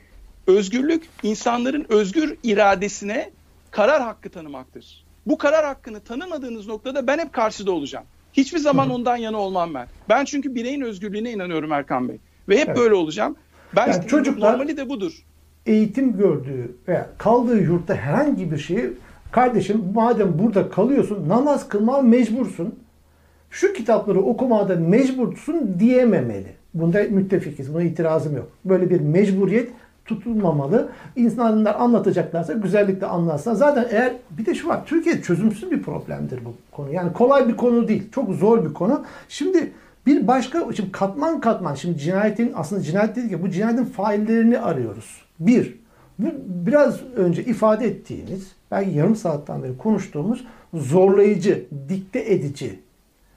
Speaker 2: Özgürlük insanların özgür iradesine karar hakkı tanımaktır. Bu karar hakkını tanımadığınız noktada ben hep karşıda olacağım. Hiçbir zaman ondan yana olmam ben. Ben çünkü bireyin özgürlüğüne inanıyorum Erkan Bey. Ve hep evet. böyle olacağım. Ben yani işte çocuklar normali de budur.
Speaker 1: Eğitim gördüğü veya kaldığı yurtta herhangi bir şeyi kardeşim madem burada kalıyorsun namaz kılma mecbursun. Şu kitapları okumada mecbursun diyememeli. Bunda müttefikiz. Buna itirazım yok. Böyle bir mecburiyet tutulmamalı. İnsanlar anlatacaklarsa güzellikle anlatsın. Zaten eğer bir de şu var. Türkiye çözümsüz bir problemdir bu konu. Yani kolay bir konu değil. Çok zor bir konu. Şimdi bir başka şimdi katman katman şimdi cinayetin aslında cinayet dedik ya bu cinayetin faillerini arıyoruz. Bir, bu biraz önce ifade ettiğiniz belki yarım saatten beri konuştuğumuz zorlayıcı, dikte edici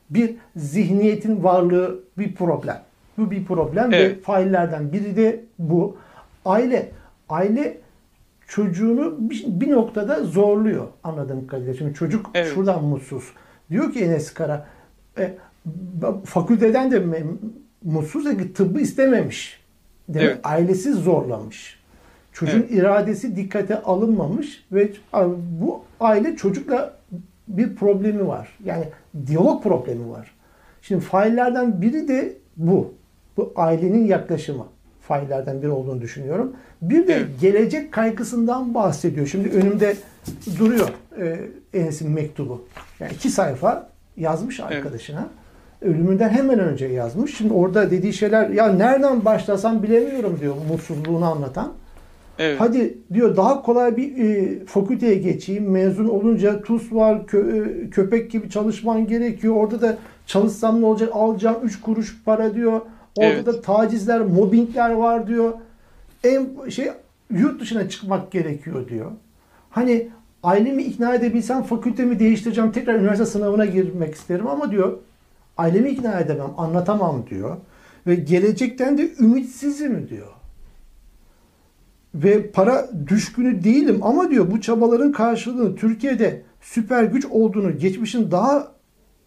Speaker 1: bir zihniyetin varlığı bir problem. Bu bir problem evet. ve faillerden biri de bu aile aile çocuğunu bir, bir noktada zorluyor anladığım kadarıyla. Şimdi çocuk evet. şuradan mutsuz. Diyor ki Enes Kara e, fakülteden de mutsuz ki tıbbı istememiş. Demek evet. ailesi zorlamış. Çocuğun evet. iradesi dikkate alınmamış ve bu aile çocukla bir problemi var. Yani diyalog problemi var. Şimdi faillerden biri de bu. Bu ailenin yaklaşımı faillerden biri olduğunu düşünüyorum. Bir de gelecek kaygısından bahsediyor. Şimdi önümde duruyor e, Enes'in mektubu. Yani iki sayfa yazmış arkadaşına. Evet. Ölümünden hemen önce yazmış. Şimdi orada dediği şeyler ya nereden başlasam bilemiyorum diyor mutsuzluğunu anlatan. Evet. Hadi diyor daha kolay bir e, fakülteye geçeyim. Mezun olunca TUS var, kö, e, köpek gibi çalışman gerekiyor. Orada da çalışsam ne olacak? Alacağım 3 kuruş para diyor. Orada evet. da tacizler, mobbingler var diyor. En şey yurt dışına çıkmak gerekiyor diyor. Hani ailemi ikna edebilsem fakültemi değiştireceğim. Tekrar üniversite sınavına girmek isterim ama diyor ailemi ikna edemem, anlatamam diyor. Ve gelecekten de ümitsizim diyor. Ve para düşkünü değilim ama diyor bu çabaların karşılığını Türkiye'de süper güç olduğunu, geçmişin daha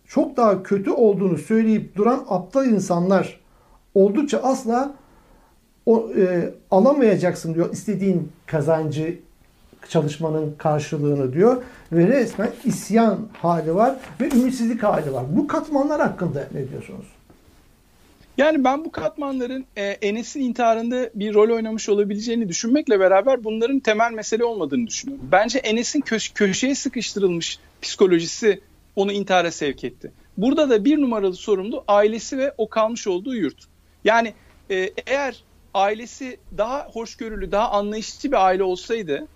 Speaker 1: çok daha kötü olduğunu söyleyip duran aptal insanlar oldukça asla o, e, alamayacaksın diyor istediğin kazancı çalışmanın karşılığını diyor ve resmen isyan hali var ve ümitsizlik hali var. Bu katmanlar hakkında ne diyorsunuz?
Speaker 2: Yani ben bu katmanların e, Enes'in intiharında bir rol oynamış olabileceğini düşünmekle beraber bunların temel mesele olmadığını düşünüyorum. Bence Enes'in köş- köşeye sıkıştırılmış psikolojisi onu intihara sevk etti. Burada da bir numaralı sorumlu ailesi ve o kalmış olduğu yurt. Yani e, eğer ailesi daha hoşgörülü, daha anlayışlı bir aile olsaydı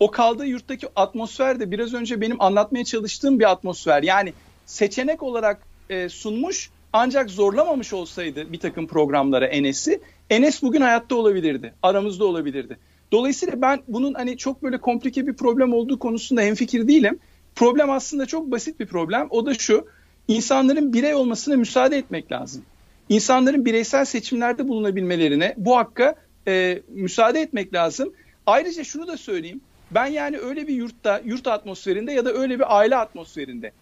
Speaker 2: o kaldığı yurttaki atmosfer de biraz önce benim anlatmaya çalıştığım bir atmosfer. Yani seçenek olarak e, sunmuş ancak zorlamamış olsaydı bir takım programlara Enes'i, Enes bugün hayatta olabilirdi, aramızda olabilirdi. Dolayısıyla ben bunun hani çok böyle komplike bir problem olduğu konusunda hemfikir değilim. Problem aslında çok basit bir problem. O da şu. insanların birey olmasına müsaade etmek lazım. İnsanların bireysel seçimlerde bulunabilmelerine bu hakka e, müsaade etmek lazım. Ayrıca şunu da söyleyeyim. Ben yani öyle bir yurtta, yurt atmosferinde ya da öyle bir aile atmosferinde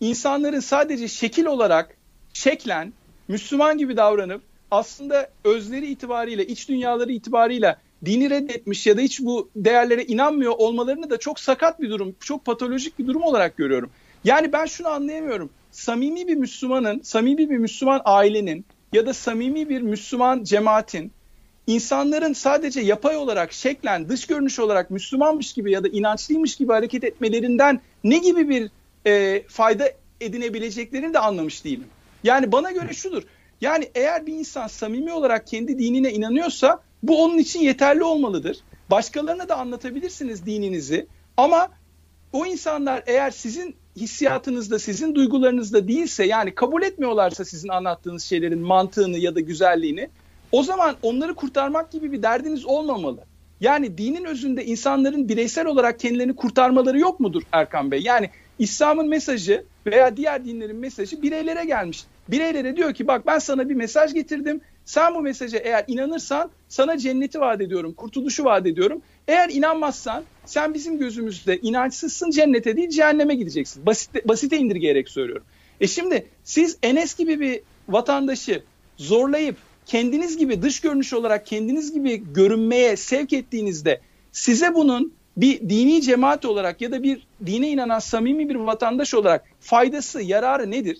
Speaker 2: insanların sadece şekil olarak şeklen Müslüman gibi davranıp aslında özleri itibariyle, iç dünyaları itibariyle dini reddetmiş ya da hiç bu değerlere inanmıyor olmalarını da çok sakat bir durum, çok patolojik bir durum olarak görüyorum. Yani ben şunu anlayamıyorum. Samimi bir Müslümanın, samimi bir Müslüman ailenin ya da samimi bir Müslüman cemaatin insanların sadece yapay olarak, şeklen, dış görünüş olarak Müslümanmış gibi ya da inançlıymış gibi hareket etmelerinden ne gibi bir e, fayda edinebileceklerini de anlamış değilim. Yani bana göre şudur. Yani eğer bir insan samimi olarak kendi dinine inanıyorsa bu onun için yeterli olmalıdır. Başkalarına da anlatabilirsiniz dininizi ama o insanlar eğer sizin hissiyatınızda, sizin duygularınızda değilse yani kabul etmiyorlarsa sizin anlattığınız şeylerin mantığını ya da güzelliğini o zaman onları kurtarmak gibi bir derdiniz olmamalı. Yani dinin özünde insanların bireysel olarak kendilerini kurtarmaları yok mudur Erkan Bey? Yani İslam'ın mesajı veya diğer dinlerin mesajı bireylere gelmiş. Bireylere diyor ki bak ben sana bir mesaj getirdim. Sen bu mesaja eğer inanırsan sana cenneti vaat ediyorum, kurtuluşu vaat ediyorum. Eğer inanmazsan sen bizim gözümüzde inançsızsın cennete değil cehenneme gideceksin. Basit, basite indirgeyerek söylüyorum. E şimdi siz Enes gibi bir vatandaşı zorlayıp kendiniz gibi dış görünüş olarak kendiniz gibi görünmeye sevk ettiğinizde size bunun bir dini cemaat olarak ya da bir dine inanan samimi bir vatandaş olarak faydası, yararı nedir?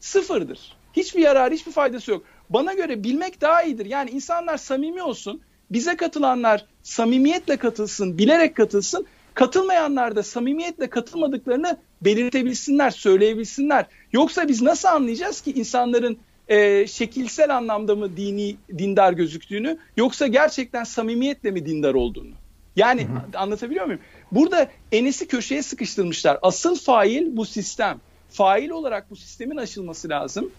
Speaker 2: Sıfırdır. Hiçbir yararı, hiçbir faydası yok. Bana göre bilmek daha iyidir. Yani insanlar samimi olsun, bize katılanlar samimiyetle katılsın, bilerek katılsın. Katılmayanlar da samimiyetle katılmadıklarını belirtebilsinler, söyleyebilsinler. Yoksa biz nasıl anlayacağız ki insanların e, şekilsel anlamda mı dini dindar gözüktüğünü yoksa gerçekten samimiyetle mi dindar olduğunu? Yani hı hı. anlatabiliyor muyum? Burada Enes'i köşeye sıkıştırmışlar. Asıl fail bu sistem. Fail olarak bu sistemin aşılması lazım.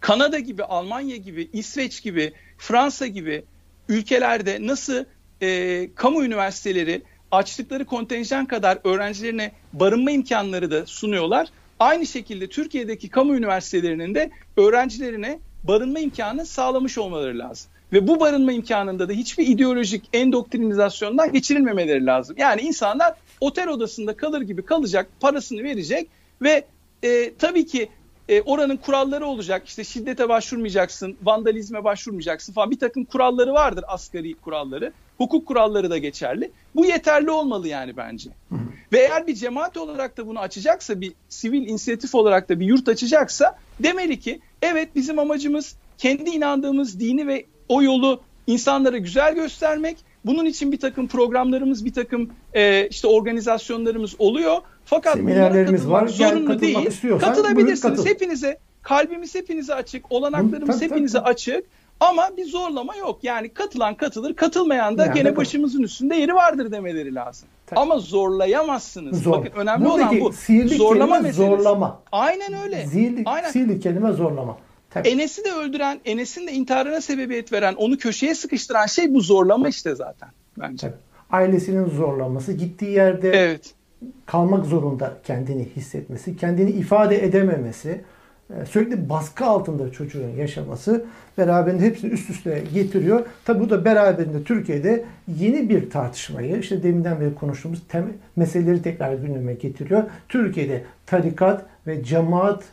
Speaker 2: Kanada gibi, Almanya gibi, İsveç gibi, Fransa gibi ülkelerde nasıl e, kamu üniversiteleri açtıkları kontenjan kadar öğrencilerine barınma imkanları da sunuyorlar. Aynı şekilde Türkiye'deki kamu üniversitelerinin de öğrencilerine barınma imkanı sağlamış olmaları lazım. Ve bu barınma imkanında da hiçbir ideolojik endoktrinizasyondan geçirilmemeleri lazım. Yani insanlar otel odasında kalır gibi kalacak, parasını verecek ve e, tabii ki e, oranın kuralları olacak. İşte şiddete başvurmayacaksın, vandalizme başvurmayacaksın falan bir takım kuralları vardır asgari kuralları. Hukuk kuralları da geçerli. Bu yeterli olmalı yani bence. Ve eğer bir cemaat olarak da bunu açacaksa, bir sivil inisiyatif olarak da bir yurt açacaksa demeli ki evet bizim amacımız kendi inandığımız dini ve o yolu insanlara güzel göstermek. Bunun için bir takım programlarımız, bir takım e, işte organizasyonlarımız oluyor. Fakat
Speaker 1: seminerlerimiz var. Zorunlu değil.
Speaker 2: Katılabilirsiniz. Katıl. Hepinize kalbimiz hepinize açık, olanaklarımız tabii, hepinize tabii. açık. Ama bir zorlama yok. Yani katılan katılır, katılmayan da yani, gene başımızın üstünde yeri vardır demeleri lazım. Tabii. Ama zorlayamazsınız. Zor. Bakın önemli Buradaki olan bu.
Speaker 1: Zorlama meselesi. Zorlama.
Speaker 2: Aynen öyle.
Speaker 1: Zihirli, Aynen. sihirli kelime zorlama.
Speaker 2: Tabii. Enes'i de öldüren, Enes'in de intiharına sebebiyet veren, onu köşeye sıkıştıran şey bu zorlama işte zaten bence. Tabii.
Speaker 1: Ailesinin zorlaması, gittiği yerde evet. kalmak zorunda kendini hissetmesi, kendini ifade edememesi, e, sürekli baskı altında çocuğun yaşaması beraberinde hepsini üst üste getiriyor. Tabi bu da beraberinde Türkiye'de yeni bir tartışmayı, işte deminden beri konuştuğumuz tem meseleleri tekrar gündeme getiriyor. Türkiye'de tarikat ve cemaat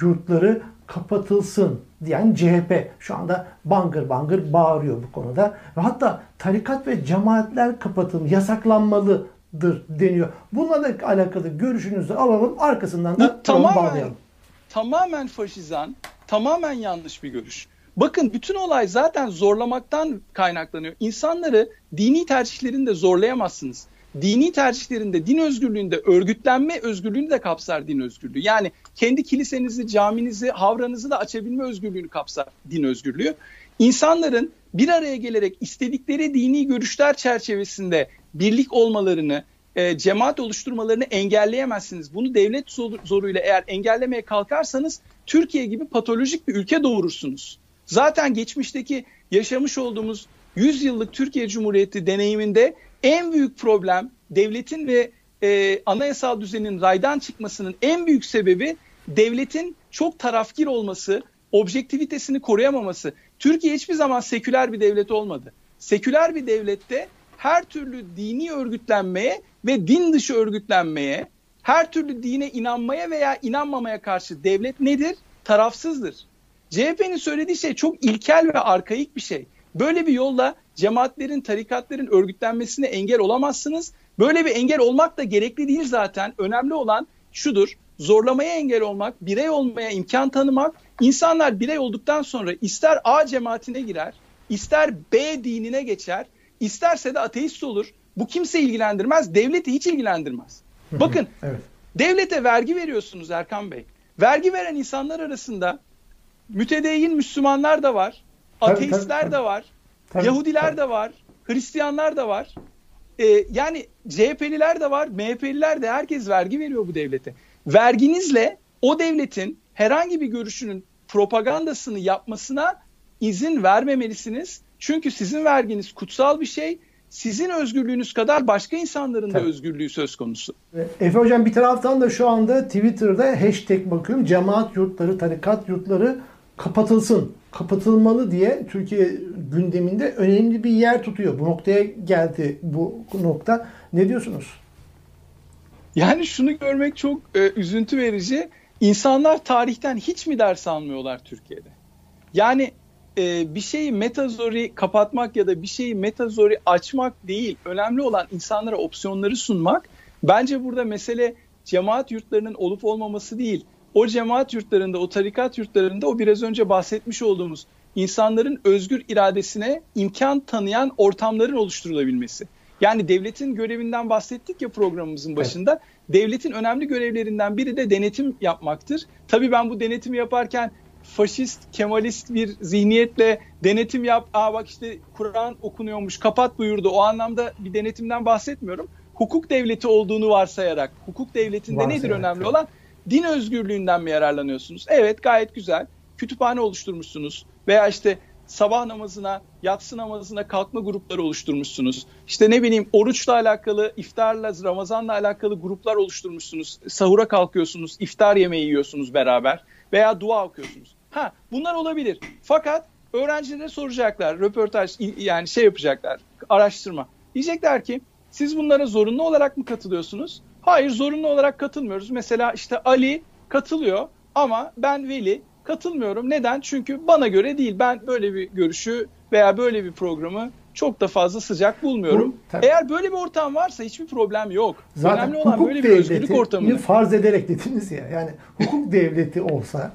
Speaker 1: yurtları kapatılsın diyen CHP şu anda bangır bangır bağırıyor bu konuda. Ve hatta tarikat ve cemaatler kapatılmalı, yasaklanmalıdır deniyor. Bununla da alakalı görüşünüzü alalım. Arkasından da tamamen, bağlayalım.
Speaker 2: Tamamen faşizan, tamamen yanlış bir görüş. Bakın bütün olay zaten zorlamaktan kaynaklanıyor. İnsanları dini tercihlerinde zorlayamazsınız dini tercihlerinde, din özgürlüğünde örgütlenme özgürlüğünü de kapsar din özgürlüğü. Yani kendi kilisenizi, caminizi, havranızı da açabilme özgürlüğünü kapsar din özgürlüğü. İnsanların bir araya gelerek istedikleri dini görüşler çerçevesinde birlik olmalarını, e, cemaat oluşturmalarını engelleyemezsiniz. Bunu devlet zoruyla eğer engellemeye kalkarsanız Türkiye gibi patolojik bir ülke doğurursunuz. Zaten geçmişteki yaşamış olduğumuz 100 yıllık Türkiye Cumhuriyeti deneyiminde en büyük problem devletin ve e, anayasal düzenin raydan çıkmasının en büyük sebebi devletin çok tarafgir olması, objektivitesini koruyamaması. Türkiye hiçbir zaman seküler bir devlet olmadı. Seküler bir devlette her türlü dini örgütlenmeye ve din dışı örgütlenmeye, her türlü dine inanmaya veya inanmamaya karşı devlet nedir? Tarafsızdır. CHP'nin söylediği şey çok ilkel ve arkaik bir şey. Böyle bir yolla cemaatlerin, tarikatların örgütlenmesine engel olamazsınız. Böyle bir engel olmak da gerekli değil zaten. Önemli olan şudur. Zorlamaya engel olmak, birey olmaya imkan tanımak. İnsanlar birey olduktan sonra ister A cemaatine girer, ister B dinine geçer, isterse de ateist olur. Bu kimse ilgilendirmez, devleti hiç ilgilendirmez. Bakın, evet. devlete vergi veriyorsunuz Erkan Bey. Vergi veren insanlar arasında mütedeyyin Müslümanlar da var, ateistler tabii, tabii, de var, tabii, Yahudiler tabii. de var, Hristiyanlar da var. Ee, yani CHP'liler de var, MHP'liler de herkes vergi veriyor bu devlete. Verginizle o devletin herhangi bir görüşünün propagandasını yapmasına izin vermemelisiniz. Çünkü sizin verginiz kutsal bir şey. Sizin özgürlüğünüz kadar başka insanların Tabii. da özgürlüğü söz konusu.
Speaker 1: Efe Hocam bir taraftan da şu anda Twitter'da hashtag bakıyorum. Cemaat yurtları, tarikat yurtları kapatılsın, kapatılmalı diye Türkiye gündeminde önemli bir yer tutuyor. Bu noktaya geldi bu nokta. Ne diyorsunuz?
Speaker 2: Yani şunu görmek çok e, üzüntü verici. İnsanlar tarihten hiç mi ders almıyorlar Türkiye'de? Yani e, bir şeyi metazori kapatmak ya da bir şeyi metazori açmak değil. Önemli olan insanlara opsiyonları sunmak. Bence burada mesele cemaat yurtlarının olup olmaması değil. O cemaat yurtlarında, o tarikat yurtlarında o biraz önce bahsetmiş olduğumuz insanların özgür iradesine imkan tanıyan ortamların oluşturulabilmesi. Yani devletin görevinden bahsettik ya programımızın başında. Evet. Devletin önemli görevlerinden biri de denetim yapmaktır. Tabii ben bu denetimi yaparken faşist, kemalist bir zihniyetle denetim yap. Aa bak işte Kur'an okunuyormuş, kapat buyurdu. O anlamda bir denetimden bahsetmiyorum. Hukuk devleti olduğunu varsayarak, hukuk devletinde Varsayarak, nedir önemli olan? Din özgürlüğünden mi yararlanıyorsunuz? Evet gayet güzel. Kütüphane oluşturmuşsunuz veya işte sabah namazına, yatsı namazına kalkma grupları oluşturmuşsunuz. İşte ne bileyim oruçla alakalı, iftarla, Ramazanla alakalı gruplar oluşturmuşsunuz. Sahura kalkıyorsunuz, iftar yemeği yiyorsunuz beraber veya dua okuyorsunuz. Ha bunlar olabilir. Fakat öğrencilere soracaklar, röportaj yani şey yapacaklar, araştırma. Diyecekler ki siz bunlara zorunlu olarak mı katılıyorsunuz? Hayır zorunlu olarak katılmıyoruz. Mesela işte Ali katılıyor ama ben Veli katılmıyorum. Neden? Çünkü bana göre değil. Ben böyle bir görüşü veya böyle bir programı çok da fazla sıcak bulmuyorum. Bu, Eğer böyle bir ortam varsa hiçbir problem yok.
Speaker 1: Zaten Önemli olan böyle bir özgürlük ortamı. farz ederek dediniz ya. Yani hukuk devleti olsa,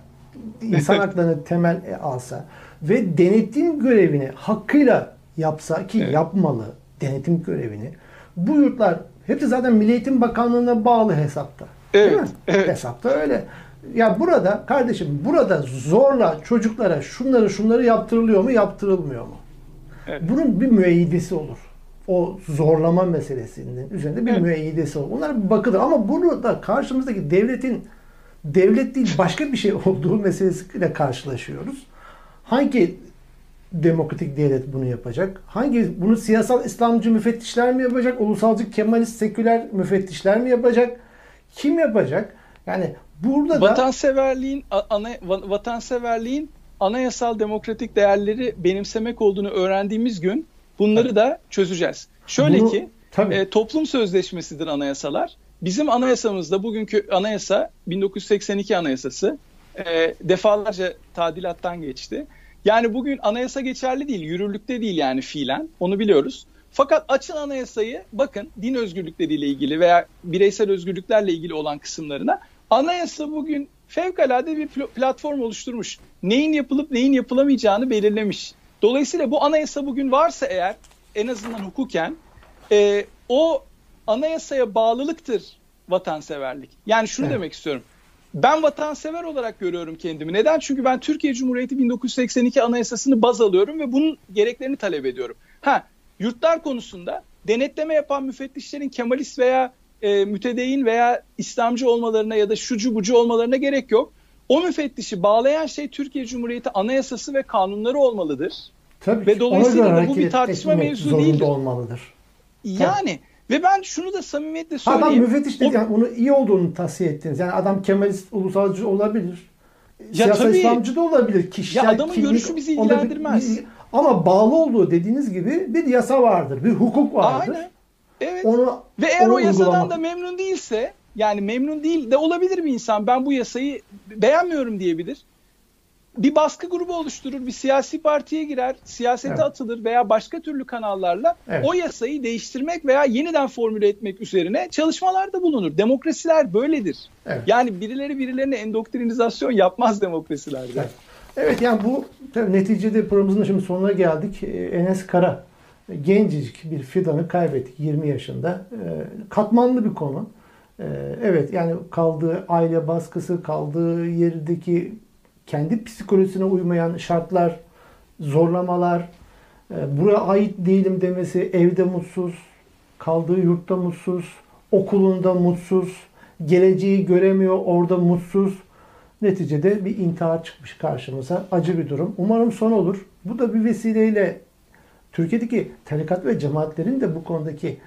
Speaker 1: insan haklarını temel alsa ve denetim görevini hakkıyla yapsa ki evet. yapmalı denetim görevini. Bu yurtlar hepsi zaten Milli Eğitim Bakanlığı'na bağlı hesapta. Evet, değil mi? Evet. Hesapta öyle. Ya burada kardeşim burada zorla çocuklara şunları şunları yaptırılıyor mu yaptırılmıyor mu? Evet. Bunun bir müeyyidesi olur. O zorlama meselesinin üzerinde bir evet. müeyyidesi olur. Bunlar bir bakılır ama burada karşımızdaki devletin devlet değil başka bir şey olduğu meselesiyle karşılaşıyoruz. Hangi demokratik devlet bunu yapacak? Hangi bunu siyasal İslamcı müfettişler mi yapacak? Ulusalcı Kemalist seküler müfettişler mi yapacak? Kim yapacak? Yani burada
Speaker 2: da vatanseverliğin ana vatanseverliğin anayasal demokratik değerleri benimsemek olduğunu öğrendiğimiz gün bunları tabii. da çözeceğiz. Şöyle Bunu, ki E, toplum sözleşmesidir anayasalar. Bizim anayasamızda bugünkü anayasa 1982 anayasası e, defalarca tadilattan geçti. Yani bugün anayasa geçerli değil, yürürlükte değil yani fiilen. Onu biliyoruz. Fakat açın anayasayı bakın din özgürlükleriyle ilgili veya bireysel özgürlüklerle ilgili olan kısımlarına anayasa bugün fevkalade bir platform oluşturmuş. Neyin yapılıp neyin yapılamayacağını belirlemiş. Dolayısıyla bu anayasa bugün varsa eğer en azından hukuken e, o anayasaya bağlılıktır vatanseverlik. Yani şunu evet. demek istiyorum. Ben vatansever olarak görüyorum kendimi. Neden? Çünkü ben Türkiye Cumhuriyeti 1982 Anayasası'nı baz alıyorum ve bunun gereklerini talep ediyorum. Ha, yurtlar konusunda denetleme yapan müfettişlerin Kemalist veya e, mütedeyyin veya İslamcı olmalarına ya da şucu bucu olmalarına gerek yok. O müfettişi bağlayan şey Türkiye Cumhuriyeti Anayasası ve kanunları olmalıdır.
Speaker 1: Tabii
Speaker 2: Ve dolayısıyla
Speaker 1: ona göre
Speaker 2: da bu bir tartışma mevzu değildir.
Speaker 1: olmalıdır.
Speaker 2: Yani ve ben şunu da samimiyetle
Speaker 1: Adam
Speaker 2: söyleyeyim.
Speaker 1: müfettiş dedi,
Speaker 2: O-
Speaker 1: yani onu iyi olduğunu tavsiye ettiniz. Yani adam Kemalist, ulusalcı olabilir.
Speaker 2: Ya
Speaker 1: Siyasal
Speaker 2: tabii.
Speaker 1: İslamcı da olabilir. Kişisel
Speaker 2: Ya adamın
Speaker 1: kimlik
Speaker 2: görüşü bizi ilgilendirmez.
Speaker 1: Ama bağlı olduğu dediğiniz gibi bir yasa vardır, bir hukuk vardır.
Speaker 2: Aynen. Evet.
Speaker 1: Onu
Speaker 2: Ve eğer
Speaker 1: onu
Speaker 2: o yasadan
Speaker 1: uygulamak-
Speaker 2: da memnun değilse yani memnun değil de olabilir bir insan. Ben bu yasayı beğenmiyorum diyebilir. Bir baskı grubu oluşturur, bir siyasi partiye girer, siyasete
Speaker 1: Evet.
Speaker 2: atılır veya başka türlü kanallarla
Speaker 1: Evet.
Speaker 2: o yasayı değiştirmek veya yeniden formüle etmek üzerine çalışmalarda bulunur. Demokrasiler böyledir.
Speaker 1: Evet.
Speaker 2: Yani birileri birilerine endoktrinizasyon yapmaz demokrasilerde.
Speaker 1: Evet. Evet yani bu tabii neticede programımızın şimdi sonuna geldik. Ee, Enes Kara e, gencecik bir fidanı kaybettik 20 yaşında. Ee, Katmanlı bir konu. Ee, Evet yani kaldığı aile baskısı, kaldığı yerdeki kendi psikolojisine uymayan şartlar, zorlamalar, e, buraya ait değilim demesi, evde mutsuz, kaldığı yurtta mutsuz, okulunda mutsuz, geleceği göremiyor, orada mutsuz. Neticede bir intihar çıkmış karşımıza. Acı bir durum. Umarım son olur. Bu da bir vesileyle Türkiye'deki tarikat ve cemaatlerin de bu konudaki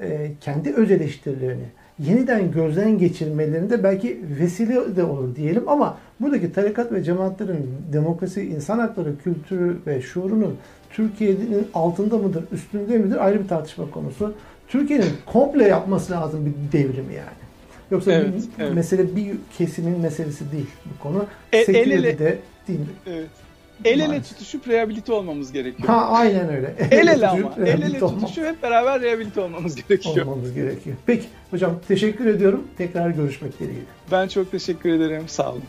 Speaker 1: e, kendi öz eleştirilerini yeniden gözden geçirmelerinde belki vesile de olur diyelim ama buradaki tarikat ve cemaatlerin demokrasi, insan hakları kültürü ve şuurunun Türkiye'nin altında mıdır, üstünde midir ayrı bir tartışma konusu. Türkiye'nin komple yapması lazım bir devrimi yani. Yoksa
Speaker 2: Evet,
Speaker 1: bir
Speaker 2: evet.
Speaker 1: mesele bir kesimin meselesi değil bu konu.
Speaker 2: E- el
Speaker 1: Sekülerde
Speaker 2: ele-
Speaker 1: de değil.
Speaker 2: Evet. El ele
Speaker 1: Maalesef.
Speaker 2: tutuşup rehabilite olmamız gerekiyor.
Speaker 1: Ha aynen öyle.
Speaker 2: El ele ama. El ele tutuşup hep beraber rehabilite olmamız gerekiyor.
Speaker 1: olmamız gerekiyor. Peki hocam teşekkür ediyorum. Tekrar görüşmek dileğiyle.
Speaker 2: Ben çok teşekkür ederim. Sağ olun.